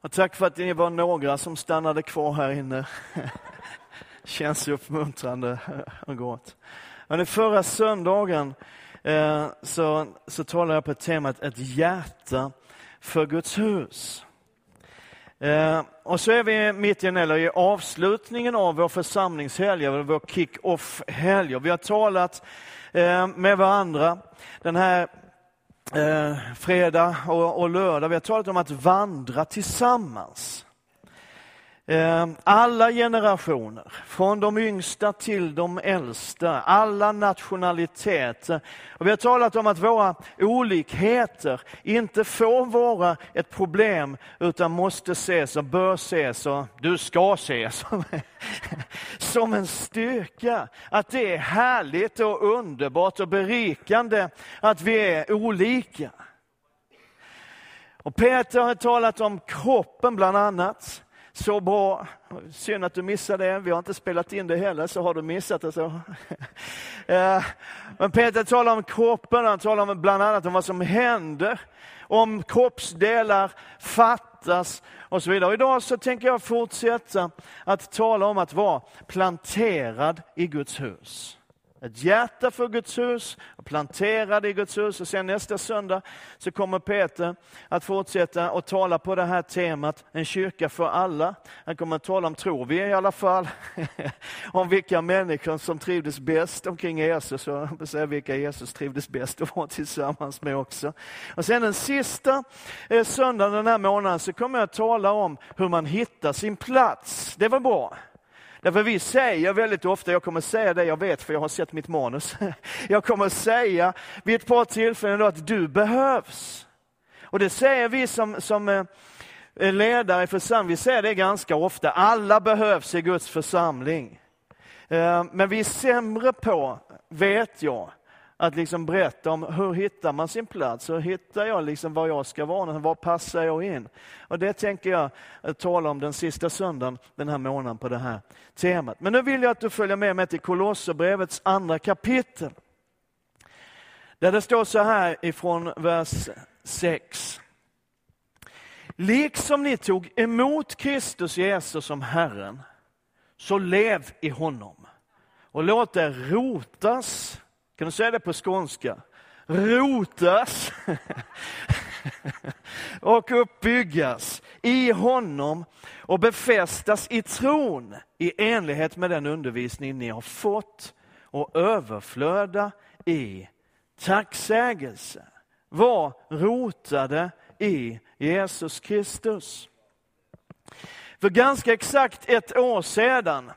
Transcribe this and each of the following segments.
Och tack för att ni var några som stannade kvar här inne. Känns uppmuntrande och gott. Men förra söndagen eh, så, så talade jag på temat ett hjärta för Guds hus. Eh, och så är vi mitt i, eller i avslutningen av vår församlingshelg, eller vår kick-off-helg. Vi har talat eh, med varandra den här eh, fredag och, och lördag. Vi har talat om att vandra tillsammans. Eh, alla generationer, från de yngsta till de äldsta, alla nationaliteter. Och vi har talat om att våra olikheter inte får vara ett problem utan måste ses och bör ses och du ska ses som en styrka. Att det är härligt och underbart och berikande att vi är olika. Och Peter har talat om kroppen bland annat. Så bra. Synd att du missade det. Vi har inte spelat in det heller, så har du missat det så. Eh, men Peter talar om kroppen, han talar om bland annat om vad som händer om kroppsdelar fattas och så vidare. Idag så tänker jag fortsätta att tala om att vara planterad i Guds hus. Ett hjärta för Guds hus, planterade i Guds hus. Och sen nästa söndag så kommer Peter att fortsätta att tala på det här temat, en kyrka för alla. Han kommer att tala om, tror vi i alla fall, om vilka människor som trivdes bäst omkring Jesus och säga vilka Jesus trivdes bäst att vara tillsammans med också. Och sen den sista eh, söndagen den här månaden så kommer jag att tala om hur man hittar sin plats. Det var bra. Därför vi säger väldigt ofta, jag kommer säga det jag vet för jag har sett mitt manus. Jag kommer säga vid ett par tillfällen att du behövs. Och det säger vi som, som eh, ledare i församlingen, vi säger det ganska ofta. Alla behövs i Guds församling. Eh, men vi är sämre på, vet jag, att liksom berätta om hur hittar man sin plats? Hur hittar jag liksom var jag ska vara? Var passar jag in? Och Det tänker jag eh, tala om den sista söndagen den här månaden på det här temat. Men nu vill jag att du följer med mig till Kolosserbrevets andra kapitel. Där det står så här ifrån vers 6. Liksom ni tog emot Kristus Jesus som Herren, så lev i honom och låt er rotas kan du säga det på skånska? Rotas och uppbyggas i honom och befästas i tron i enlighet med den undervisning ni har fått och överflöda i tacksägelse. Var rotade i Jesus Kristus. För ganska exakt ett år sedan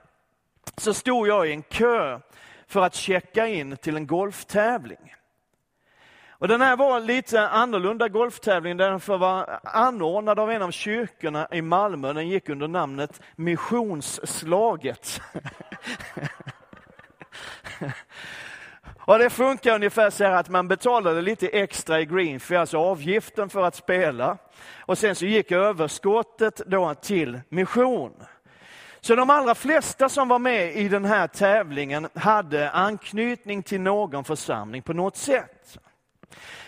så stod jag i en kö för att checka in till en golftävling. Och den här var lite annorlunda golftävling, den var anordnad av en av kyrkorna i Malmö. Den gick under namnet Missionsslaget. Och det funkar ungefär så här att man betalade lite extra i greenfee, alltså avgiften för att spela. Och sen så gick överskottet då till mission. Så de allra flesta som var med i den här tävlingen hade anknytning till någon församling på något sätt.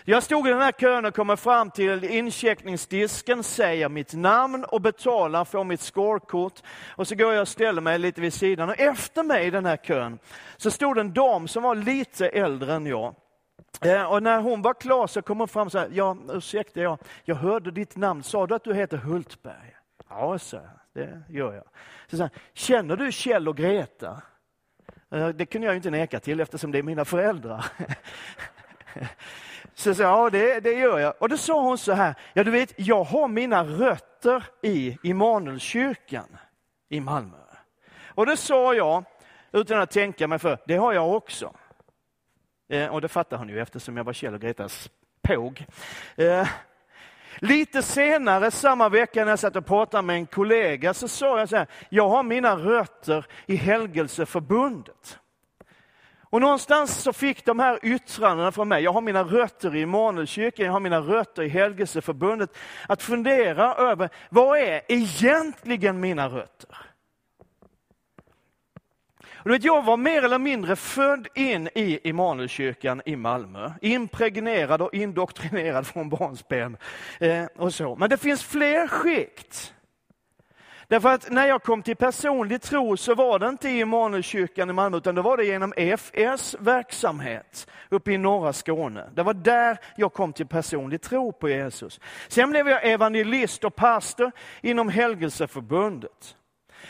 Jag stod i den här kön och kommer fram till incheckningsdisken, säger mitt namn och betalar, får mitt scorekort. Och så går jag och ställer mig lite vid sidan. Och efter mig i den här kön så stod en dam som var lite äldre än jag. Eh, och när hon var klar så kom hon fram och sa, ja ursäkta, jag, jag hörde ditt namn, sa du att du heter Hultberg? Ja, så det gör jag. Så här, Känner du Kjell och Greta? Eh, det kunde jag inte neka till eftersom det är mina föräldrar. Så jag sa, ja det, det gör jag. Och då sa hon så här, ja du vet, jag har mina rötter i Immanuelskyrkan i Malmö. Och det sa jag, utan att tänka mig för, det har jag också. Eh, och det fattar hon ju eftersom jag var Kjell och Gretas påg. Eh, Lite senare samma vecka när jag satt och pratade med en kollega så sa jag så här, jag har mina rötter i Helgelseförbundet. Och någonstans så fick de här yttrandena från mig, jag har mina rötter i Immanuelskyrkan, jag har mina rötter i Helgelseförbundet, att fundera över vad är egentligen mina rötter? Och du vet, jag var mer eller mindre född in i Immanuelskyrkan i Malmö. Impregnerad och indoktrinerad från barnsben. Eh, och så. Men det finns fler skikt. Därför att när jag kom till personlig tro så var det inte i Immanuelskyrkan i Malmö, utan det var det genom EFS verksamhet uppe i norra Skåne. Det var där jag kom till personlig tro på Jesus. Sen blev jag evangelist och pastor inom Helgelseförbundet.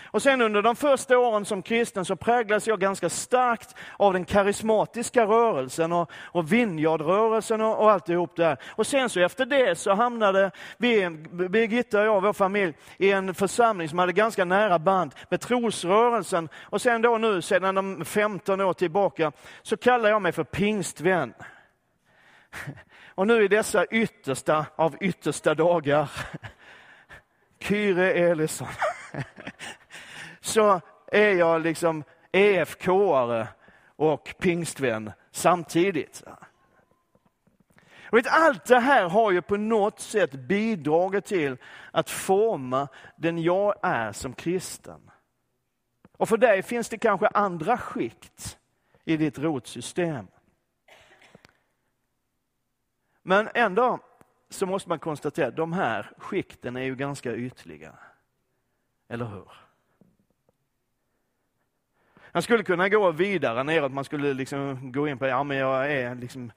Och sen under de första åren som kristen så präglades jag ganska starkt av den karismatiska rörelsen och, och vinjardrörelsen och, och alltihop där. Och sen så efter det så hamnade vi, Birgitta och jag, vår familj, i en församling som hade ganska nära band med trosrörelsen. Och sen då nu, sedan de 15 år tillbaka, så kallar jag mig för pingstvän. Och nu i dessa yttersta av yttersta dagar, Kyre Elisson så är jag liksom EFK-are och pingstvän samtidigt. Allt det här har ju på något sätt bidragit till att forma den jag är som kristen. Och för dig finns det kanske andra skikt i ditt rotsystem. Men ändå så måste man konstatera att de här skikten är ju ganska ytliga. Eller hur? Man skulle kunna gå vidare neråt, man skulle liksom gå in på, ja men jag är liksom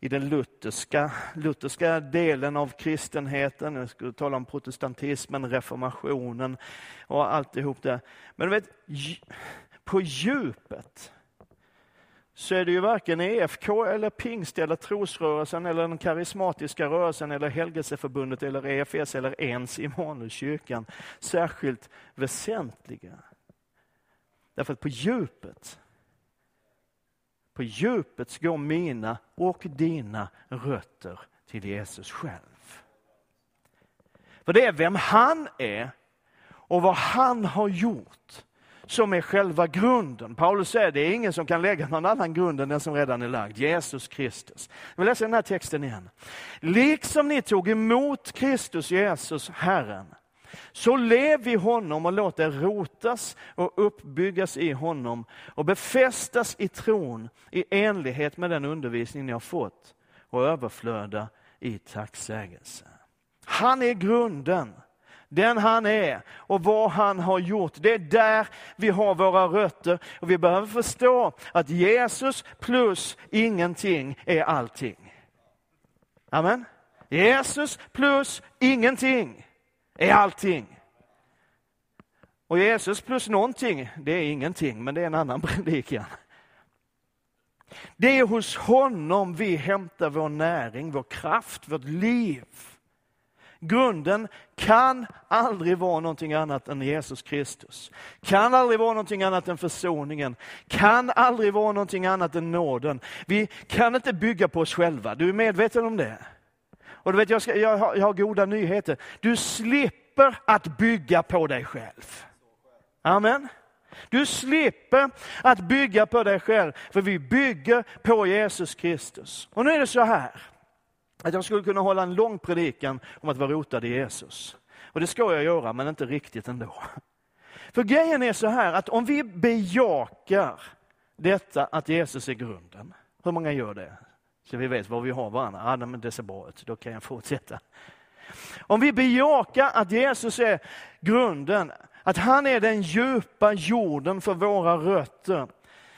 i den lutherska, lutherska delen av kristenheten. Jag skulle tala om protestantismen, reformationen och alltihop det. Men du vet, på djupet så är det ju varken EFK eller pingst eller trosrörelsen eller den karismatiska rörelsen eller helgelseförbundet eller EFS eller ens Immanuelskyrkan särskilt väsentliga. Därför att på djupet, på djupet går mina och dina rötter till Jesus själv. För det är vem han är och vad han har gjort som är själva grunden. Paulus säger att det är ingen som kan lägga någon annan grund än den som redan är lagd, Jesus Kristus. Vi läser den här texten igen. Liksom ni tog emot Kristus Jesus, Herren, så lev i honom och låt er rotas och uppbyggas i honom och befästas i tron i enlighet med den undervisning ni har fått och överflöda i tacksägelse. Han är grunden, den han är och vad han har gjort. Det är där vi har våra rötter och vi behöver förstå att Jesus plus ingenting är allting. Amen. Jesus plus ingenting är allting. Och Jesus plus någonting, det är ingenting, men det är en annan predikan. Det är hos honom vi hämtar vår näring, vår kraft, vårt liv. Grunden kan aldrig vara någonting annat än Jesus Kristus. Kan aldrig vara någonting annat än försoningen. Kan aldrig vara någonting annat än nåden. Vi kan inte bygga på oss själva. Du är medveten om det? Och du vet, jag, ska, jag, har, jag har goda nyheter. Du slipper att bygga på dig själv. Amen. Du slipper att bygga på dig själv, för vi bygger på Jesus Kristus. Och nu är det så här, att jag skulle kunna hålla en lång predikan om att vara rotad i Jesus. Och det ska jag göra, men inte riktigt ändå. För grejen är så här, att om vi bejakar detta att Jesus är grunden, hur många gör det? Så vi vet var vi har varandra. Ja, men det ser bra ut, då kan jag fortsätta. Om vi bejakar att Jesus är grunden, att han är den djupa jorden för våra rötter,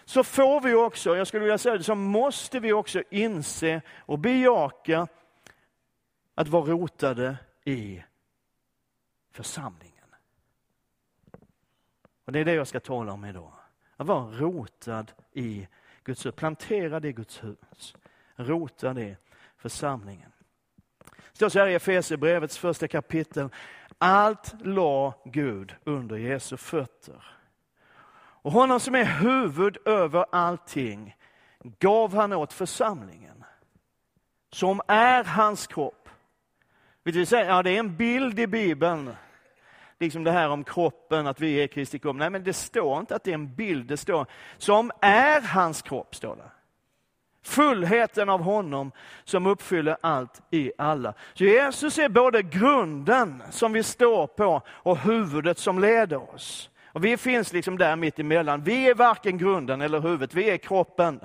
så får vi också, jag skulle vilja säga det, så måste vi också inse och bejaka att vara rotade i församlingen. Och Det är det jag ska tala om idag. Att vara rotad i Guds hus, planterad i Guds hus rotad i församlingen. Det står så här i Efesierbrevets första kapitel. Allt la Gud under Jesu fötter. Och honom som är huvud över allting gav han åt församlingen, som är hans kropp. Vill säga, ja, det är en bild i Bibeln, liksom det här om kroppen, att vi är Kristi kropp. Nej, men det står inte att det är en bild, det står som är hans kropp. står det. Fullheten av honom som uppfyller allt i alla. Jesus är både grunden som vi står på och huvudet som leder oss. Och vi finns liksom där mitt emellan. Vi är varken grunden eller huvudet, vi är kroppen.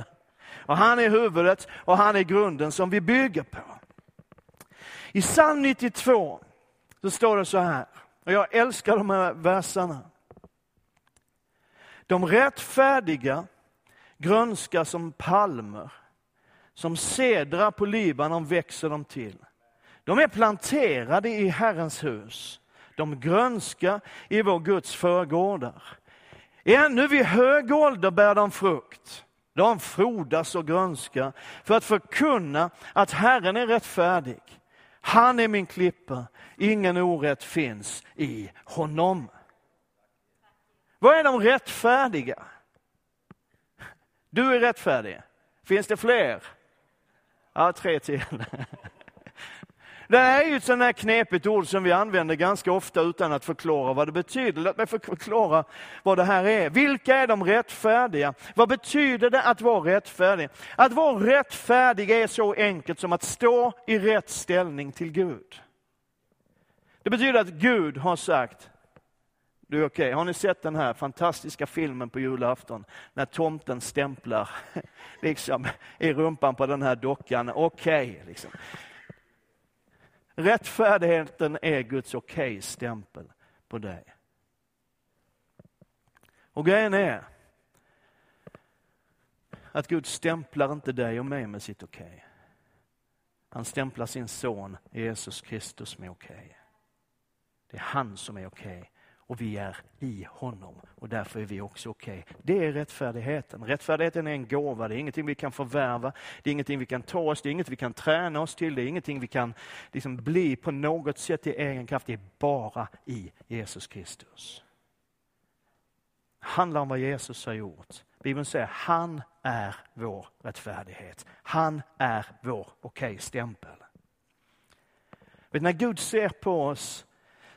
Och han är huvudet och han är grunden som vi bygger på. I psalm 92 så står det så här, och jag älskar de här verserna. De rättfärdiga grönskar som palmer, som cedrar på Libanon växer de till. De är planterade i Herrens hus. De grönskar i vår Guds förgårdar. Ännu vid hög ålder bär de frukt. De frodas och grönskar för att förkunna att Herren är rättfärdig. Han är min klippa, ingen orätt finns i honom. Vad är de rättfärdiga? Du är rättfärdig. Finns det fler? Ja, tre till. Det här är ju ett sånt här knepigt ord som vi använder ganska ofta utan att förklara vad det betyder. Låt mig förklara vad det här är. Vilka är de rättfärdiga? Vad betyder det att vara rättfärdig? Att vara rättfärdig är så enkelt som att stå i rätt ställning till Gud. Det betyder att Gud har sagt, du är okej. Okay. Har ni sett den här fantastiska filmen på julafton när tomten stämplar liksom, i rumpan på den här dockan? Okej, okay, liksom. Rättfärdigheten är Guds okej-stämpel okay på dig. Och grejen är att Gud stämplar inte dig och mig med sitt okej. Okay. Han stämplar sin son Jesus Kristus med okej. Okay. Det är han som är okej. Och vi är i honom och därför är vi också okej. Okay. Det är rättfärdigheten. Rättfärdigheten är en gåva, det är ingenting vi kan förvärva, det är ingenting vi kan ta oss, det är inget vi kan träna oss till, det är ingenting vi kan liksom bli på något sätt i egen kraft. Det är bara i Jesus Kristus. Det handlar om vad Jesus har gjort. Bibeln säger han är vår rättfärdighet. Han är vår okej-stämpel. När Gud ser på oss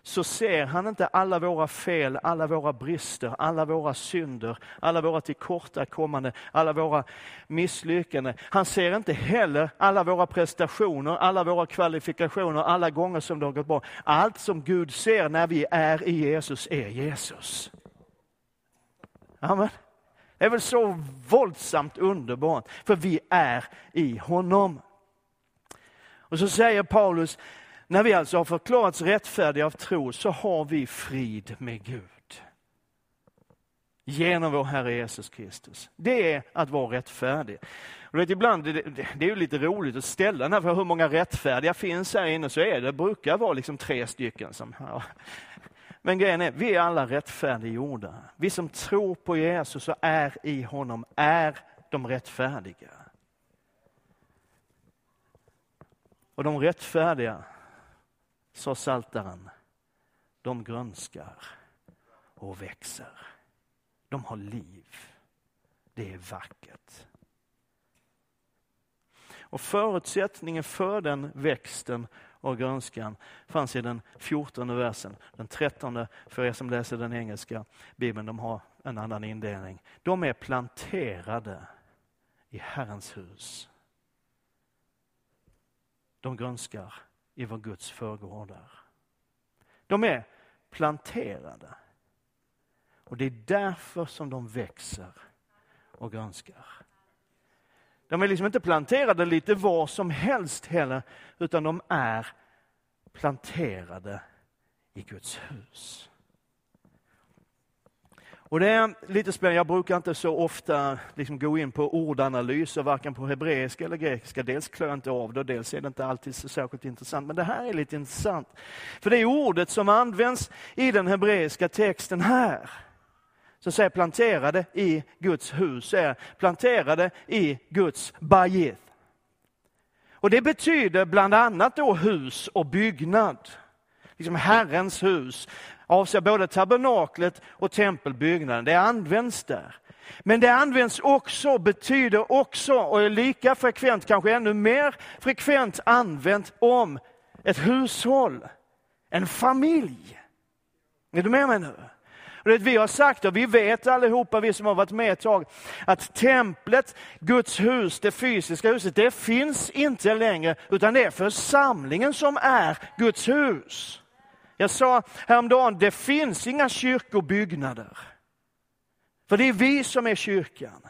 så ser han inte alla våra fel, alla våra brister, alla våra synder, alla våra tillkortakommanden, alla våra misslyckanden. Han ser inte heller alla våra prestationer, alla våra kvalifikationer, alla gånger som det har gått bra. Allt som Gud ser när vi är i Jesus är Jesus. Amen. Det är väl så våldsamt underbart, för vi är i honom. Och så säger Paulus, när vi alltså har förklarats rättfärdiga av tro så har vi frid med Gud. Genom vår Herre Jesus Kristus. Det är att vara rättfärdig. Och vet, ibland, det, det är ju lite roligt att ställa den här för hur många rättfärdiga finns här inne, så är det, brukar vara liksom tre stycken. Som, ja. Men grejen är, vi är alla rättfärdiggjorda. Vi som tror på Jesus och är i honom är de rättfärdiga. Och de rättfärdiga, sa saltaren, de grönskar och växer. De har liv. Det är vackert. Och förutsättningen för den växten och grönskan fanns i den 14 versen. Den 13 för er som läser den engelska bibeln, de har en annan indelning. De är planterade i Herrens hus. De grönskar i vår Guds förgårdar. De är planterade. Och det är därför som de växer och grönskar. De är liksom inte planterade lite var som helst heller, utan de är planterade i Guds hus. Och det är lite spännande, jag brukar inte så ofta liksom gå in på ordanalyser, varken på hebreiska eller grekiska. Dels klarar jag inte av det, dels är det inte alltid så särskilt intressant. Men det här är lite intressant. För det är ordet som används i den hebreiska texten här. Så säger planterade i Guds hus, är planterade i Guds bajith. Och det betyder bland annat då hus och byggnad. Liksom Herrens hus, avser både tabernaklet och tempelbyggnaden. Det används där. Men det används också, betyder också, och är lika frekvent, kanske ännu mer frekvent använt om ett hushåll, en familj. Är du med mig nu? det vi har sagt och vi vet allihopa, vi som har varit med ett tag, att templet, Guds hus, det fysiska huset, det finns inte längre, utan det är församlingen som är Guds hus. Jag sa häromdagen, det finns inga kyrkobyggnader. För det är vi som är kyrkan.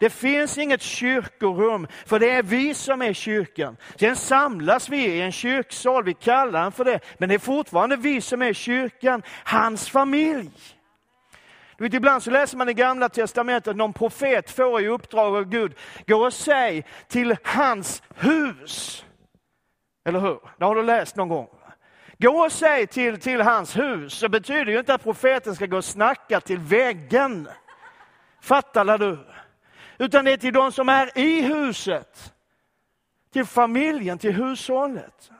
Det finns inget kyrkorum, för det är vi som är kyrkan. Sen samlas vi i en kyrksal, vi kallar den för det, men det är fortfarande vi som är kyrkan, hans familj. Du vet, ibland så läser man i gamla testamentet, att någon profet får i uppdrag av Gud, gå och säg till hans hus. Eller hur? Det har du läst någon gång. Gå och säg till, till hans hus, så betyder ju inte att profeten ska gå och snacka till väggen. Fattar du? Utan det är till de som är i huset. Till familjen, till hushållet.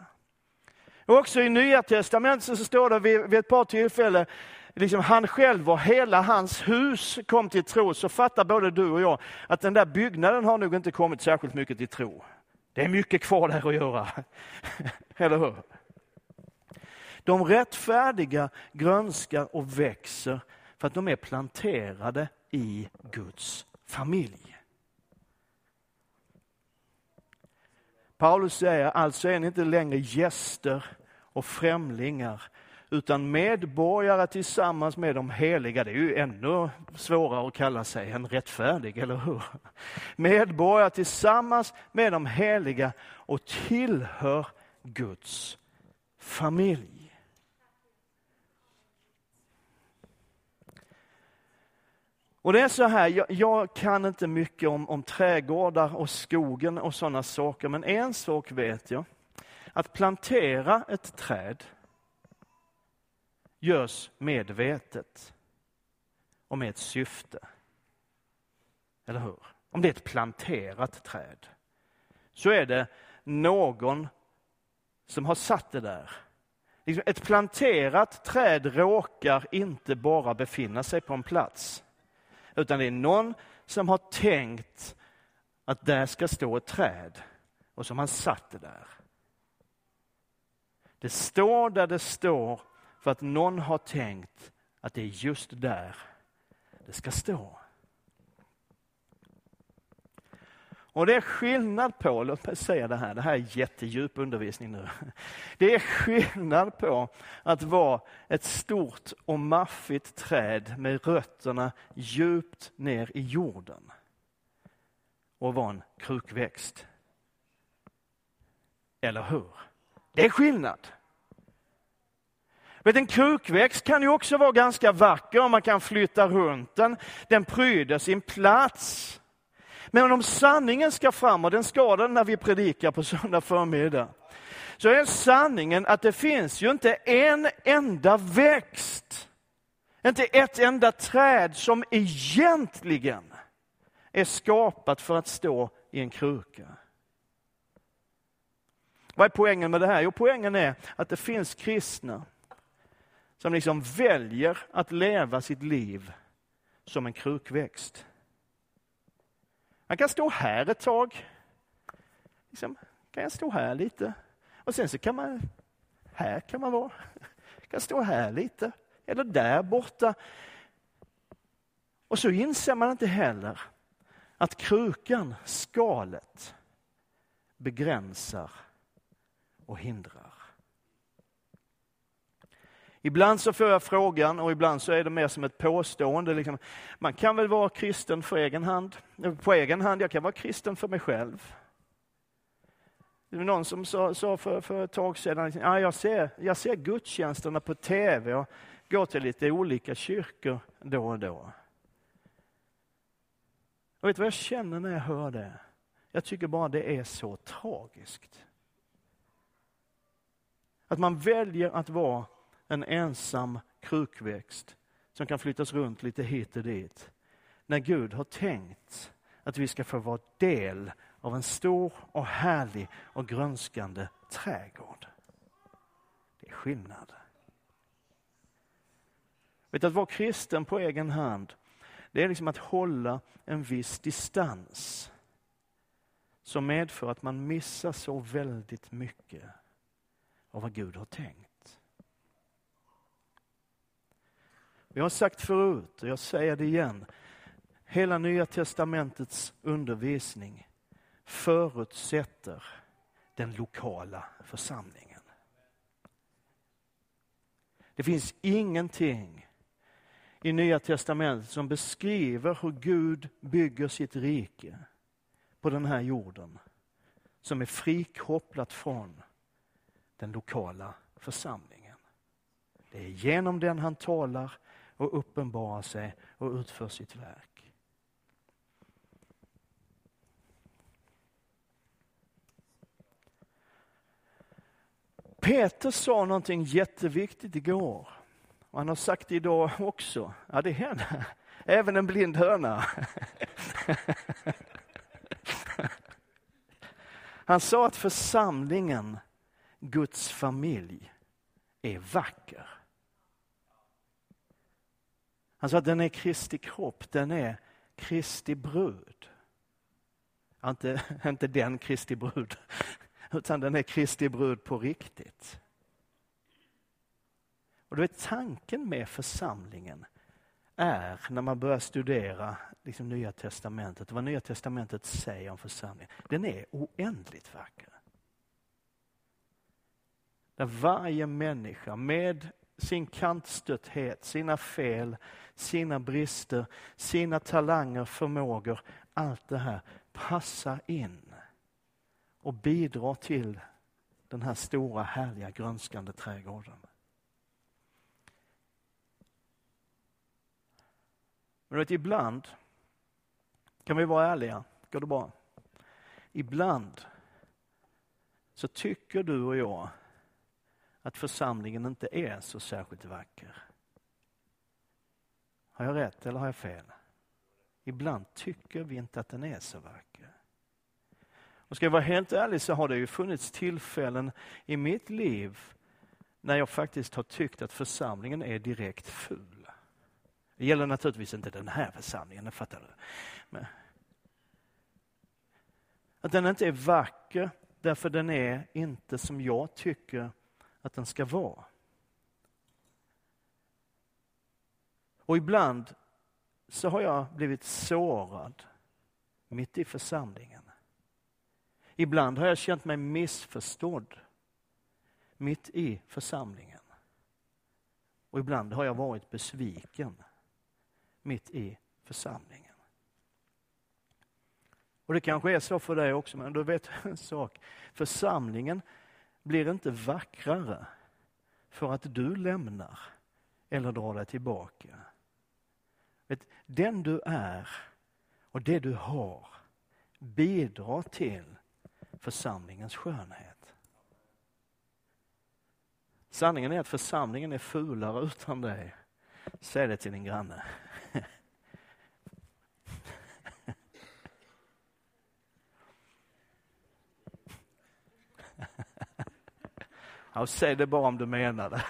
Och också i Nya Testamentet så står det vid, vid ett par tillfällen, liksom han själv och hela hans hus kom till tro, så fattar både du och jag att den där byggnaden har nog inte kommit särskilt mycket till tro. Det är mycket kvar där att göra. Eller hur? De rättfärdiga grönskar och växer för att de är planterade i Guds familj. Paulus säger alltså är ni inte längre gäster och främlingar utan medborgare tillsammans med de heliga. Det är ju ännu svårare att kalla sig en rättfärdig, eller hur? Medborgare tillsammans med de heliga och tillhör Guds familj. Och det är så här, jag, jag, kan inte mycket om, om trädgårdar och skogen och sådana saker, men en sak vet jag. Att plantera ett träd görs medvetet och med ett syfte. Eller hur? Om det är ett planterat träd så är det någon som har satt det där. Liksom, ett planterat träd råkar inte bara befinna sig på en plats utan det är någon som har tänkt att där ska stå ett träd och som han satte där. Det står där det står för att någon har tänkt att det är just där det ska stå. Och det är skillnad på, låt mig säga det här, det här är jättedjup undervisning nu. Det är skillnad på att vara ett stort och maffigt träd med rötterna djupt ner i jorden och vara en krukväxt. Eller hur? Det är skillnad. Men en krukväxt kan ju också vara ganska vacker, man kan flytta runt den, den pryder sin plats. Men om sanningen ska fram, och den ska den när vi predikar på söndag förmiddag, så är sanningen att det finns ju inte en enda växt, inte ett enda träd som egentligen är skapat för att stå i en kruka. Vad är poängen med det här? Jo, poängen är att det finns kristna som liksom väljer att leva sitt liv som en krukväxt. Man kan stå här ett tag. Liksom, kan jag stå här lite? Och sen så kan man, här kan man vara. Kan stå här lite, eller där borta. Och så inser man inte heller att krukan, skalet, begränsar och hindrar. Ibland så får jag frågan och ibland så är det mer som ett påstående. Liksom, man kan väl vara kristen för egen hand, på egen hand, jag kan vara kristen för mig själv. Det var någon som sa, sa för, för ett tag sedan, liksom, ja, jag, ser, jag ser gudstjänsterna på tv och går till lite olika kyrkor då och då. Och vet du vad jag känner när jag hör det? Jag tycker bara det är så tragiskt. Att man väljer att vara en ensam krukväxt som kan flyttas runt lite hit och dit. När Gud har tänkt att vi ska få vara del av en stor och härlig och grönskande trädgård. Det är skillnad. Vet att vara kristen på egen hand, det är liksom att hålla en viss distans som medför att man missar så väldigt mycket av vad Gud har tänkt. Jag har sagt förut och jag säger det igen. Hela Nya testamentets undervisning förutsätter den lokala församlingen. Det finns ingenting i Nya Testamentet som beskriver hur Gud bygger sitt rike på den här jorden som är frikopplat från den lokala församlingen. Det är genom den han talar och uppenbarar sig och utför sitt verk. Peter sa någonting jätteviktigt igår. Och han har sagt det idag också. Ja, det händer. Även en blind höna. Han sa att församlingen, Guds familj, är vacker. Han sa att den är Kristi kropp, den är Kristi brud. Inte, inte den Kristi brud, utan den är Kristi brud på riktigt. Och du vet, tanken med församlingen är, när man börjar studera liksom Nya Testamentet, vad Nya Testamentet säger om församlingen, den är oändligt vacker. Där varje människa med sin kantstötthet, sina fel, sina brister, sina talanger, förmågor, allt det här passar in och bidrar till den här stora härliga grönskande trädgården. Men vet, ibland kan vi vara ärliga, går det bra? Ibland så tycker du och jag att församlingen inte är så särskilt vacker. Har jag rätt eller har jag fel? Ibland tycker vi inte att den är så vacker. Och ska jag vara helt ärlig så har det ju funnits tillfällen i mitt liv när jag faktiskt har tyckt att församlingen är direkt ful. Det gäller naturligtvis inte den här församlingen, det fattar du. Men, att den inte är vacker därför den är inte som jag tycker att den ska vara. Och ibland så har jag blivit sårad mitt i församlingen. Ibland har jag känt mig missförstådd mitt i församlingen. Och ibland har jag varit besviken mitt i församlingen. Och det kanske är så för dig också, men du vet en sak. Församlingen blir inte vackrare för att du lämnar eller drar dig tillbaka. Vet, den du är och det du har bidrar till församlingens skönhet. Sanningen är att församlingen är fulare utan dig. Säg det till din granne. Ja, säg det bara om du menar det.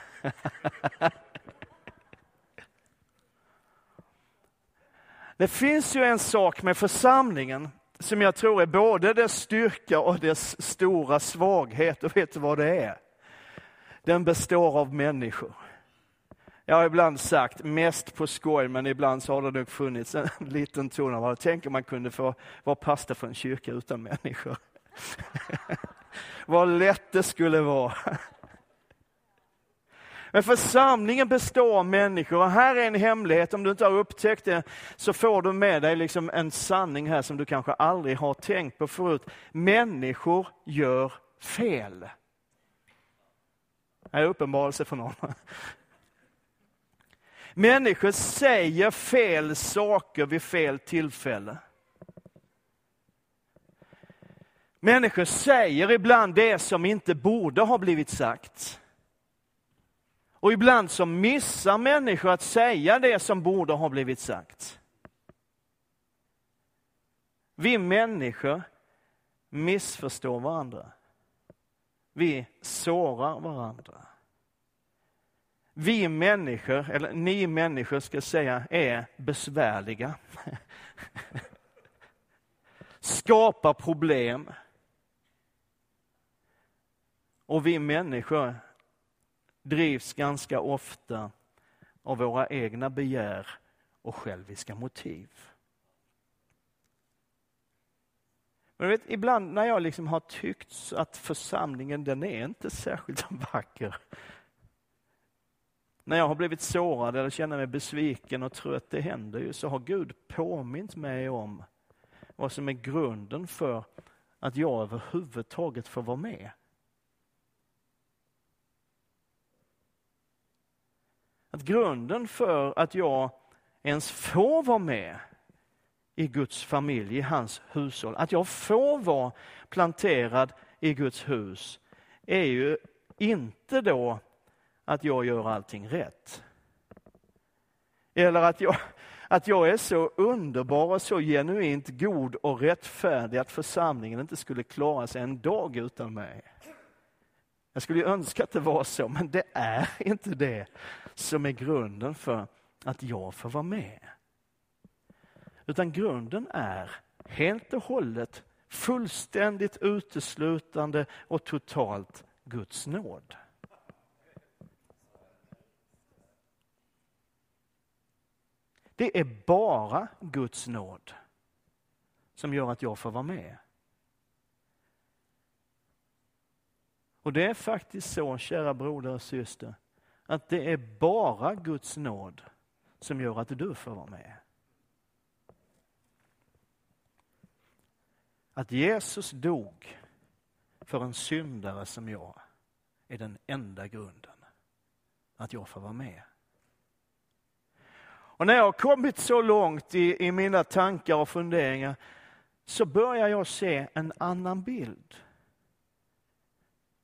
Det finns ju en sak med församlingen som jag tror är både dess styrka och dess stora svaghet. Och vet du vad det är? Den består av människor. Jag har ibland sagt, mest på skoj, men ibland så har det nog funnits en liten ton av att tänk om man kunde få vara pastor för en kyrka utan människor. vad lätt det skulle vara. Men församlingen består av människor och här är en hemlighet, om du inte har upptäckt det så får du med dig liksom en sanning här som du kanske aldrig har tänkt på förut. Människor gör fel. Det är uppenbarelse för någon. Människor säger fel saker vid fel tillfälle. Människor säger ibland det som inte borde ha blivit sagt. Och ibland så missar människor att säga det som borde ha blivit sagt. Vi människor missförstår varandra. Vi sårar varandra. Vi människor, eller ni människor ska säga, är besvärliga. Skapar problem. Och vi människor drivs ganska ofta av våra egna begär och själviska motiv. Men vet, ibland när jag liksom har tyckt att församlingen den är inte särskilt vacker. när jag har blivit sårad eller känner mig besviken och trött, det händer ju, så har Gud påmint mig om vad som är grunden för att jag överhuvudtaget får vara med. Att grunden för att jag ens får vara med i Guds familj, i hans hushåll, att jag får vara planterad i Guds hus, är ju inte då att jag gör allting rätt. Eller att jag, att jag är så underbar och så genuint god och rättfärdig att församlingen inte skulle klara sig en dag utan mig. Jag skulle önska att det var så, men det är inte det som är grunden för att jag får vara med. Utan grunden är helt och hållet, fullständigt uteslutande och totalt Guds nåd. Det är bara Guds nåd som gör att jag får vara med. Och det är faktiskt så, kära broder och syster, att det är bara Guds nåd som gör att du får vara med. Att Jesus dog för en syndare som jag är den enda grunden att jag får vara med. Och när jag har kommit så långt i, i mina tankar och funderingar så börjar jag se en annan bild.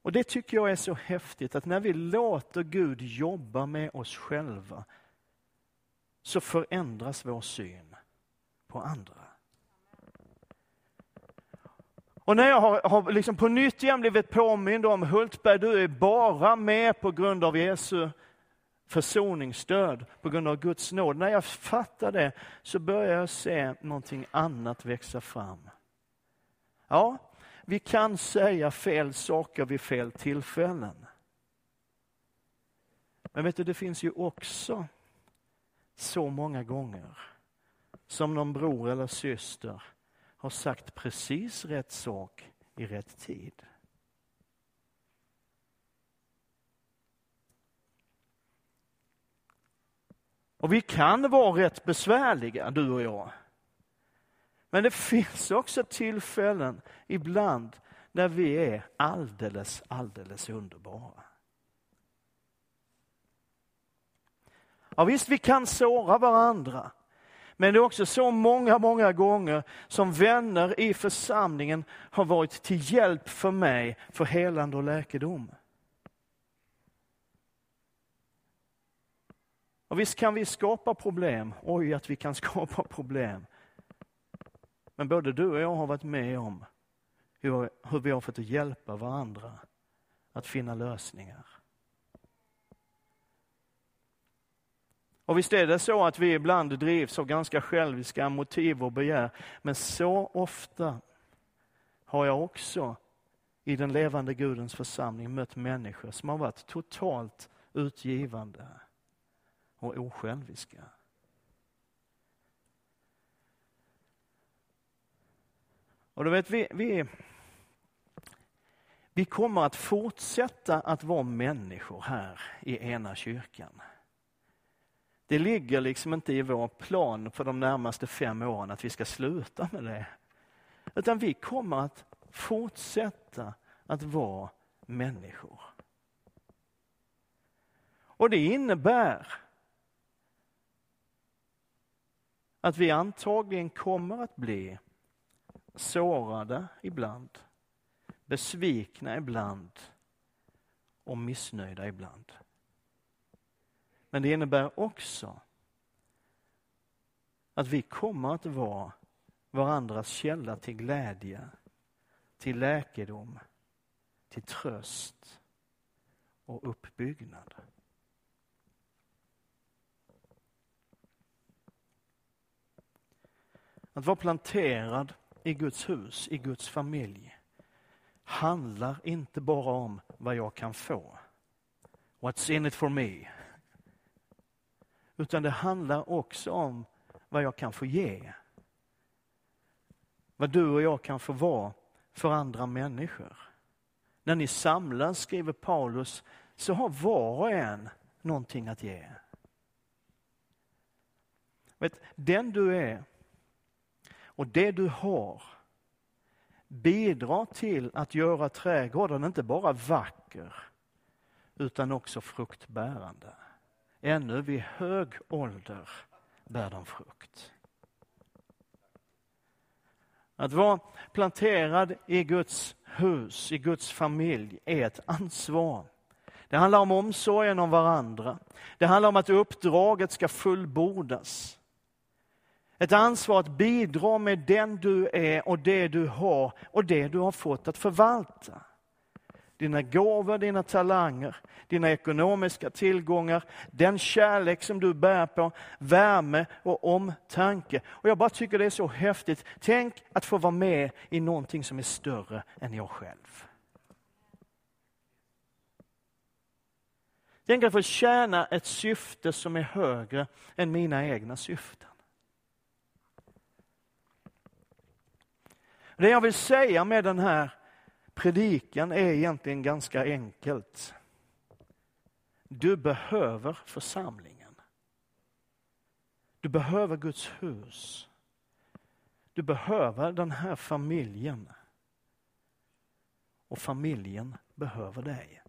Och det tycker jag är så häftigt att när vi låter Gud jobba med oss själva så förändras vår syn på andra. Och när jag har, har liksom på nytt igen blivit påmind om Hultberg, du är bara med på grund av Jesu försoningsstöd, på grund av Guds nåd. När jag fattar det så börjar jag se någonting annat växa fram. Ja, vi kan säga fel saker vid fel tillfällen. Men vet du, det finns ju också så många gånger som någon bror eller syster har sagt precis rätt sak i rätt tid. Och vi kan vara rätt besvärliga, du och jag. Men det finns också tillfällen ibland när vi är alldeles, alldeles underbara. Ja, visst, vi kan såra varandra. Men det är också så många, många gånger som vänner i församlingen har varit till hjälp för mig för helande och läkedom. Och visst kan vi skapa problem. Oj, att vi kan skapa problem. Men både du och jag har varit med om hur, hur vi har fått hjälpa varandra att finna lösningar. Och visst är det så att vi ibland drivs av ganska själviska motiv och begär. Men så ofta har jag också i den levande Gudens församling mött människor som har varit totalt utgivande och osjälviska. Och du vet, vi, vi, vi kommer att fortsätta att vara människor här i ena kyrkan. Det ligger liksom inte i vår plan för de närmaste fem åren att vi ska sluta med det. Utan vi kommer att fortsätta att vara människor. Och det innebär att vi antagligen kommer att bli sårade ibland, besvikna ibland och missnöjda ibland. Men det innebär också att vi kommer att vara varandras källa till glädje, till läkedom, till tröst och uppbyggnad. Att vara planterad i Guds hus, i Guds familj handlar inte bara om vad jag kan få. What's in it for me? Utan det handlar också om vad jag kan få ge. Vad du och jag kan få vara för andra människor. När ni samlas, skriver Paulus, så har var och en någonting att ge. Vet, den du är och det du har bidrar till att göra trädgården inte bara vacker utan också fruktbärande. Ännu vid hög ålder bär de frukt. Att vara planterad i Guds hus, i Guds familj, är ett ansvar. Det handlar om omsorgen om varandra. Det handlar om att uppdraget ska fullbordas. Ett ansvar att bidra med den du är och det du har och det du har fått att förvalta. Dina gåvor, dina talanger, dina ekonomiska tillgångar, den kärlek som du bär på, värme och omtanke. Och jag bara tycker det är så häftigt. Tänk att få vara med i någonting som är större än jag själv. Tänk att få tjäna ett syfte som är högre än mina egna syften. Det jag vill säga med den här predikan är egentligen ganska enkelt. Du behöver församlingen. Du behöver Guds hus. Du behöver den här familjen. Och familjen behöver dig.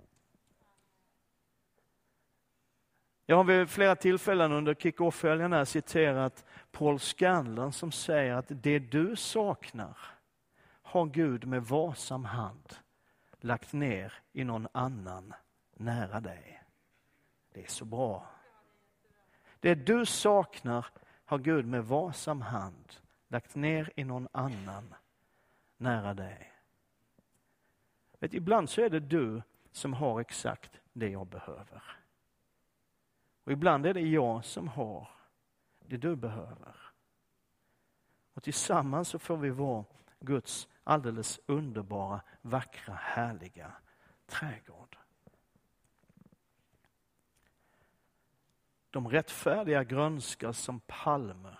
Jag har vid flera tillfällen under kick-off-helgen citerat Paul Scanlon som säger att det du saknar har Gud med varsam hand lagt ner i någon annan nära dig. Det är så bra. Det du saknar har Gud med varsam hand lagt ner i någon annan nära dig. Vet, ibland så är det du som har exakt det jag behöver. Och ibland är det jag som har det du behöver. Och tillsammans så får vi vara Guds alldeles underbara, vackra, härliga trädgård. De rättfärdiga grönskar som palmer.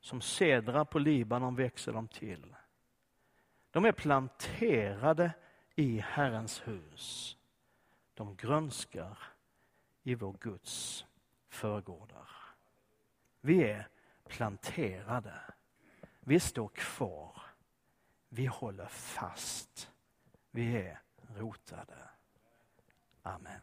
Som cedrar på Libanon växer de till. De är planterade i Herrens hus. De grönskar i vår Guds förgårdar. Vi är planterade. Vi står kvar. Vi håller fast. Vi är rotade. Amen.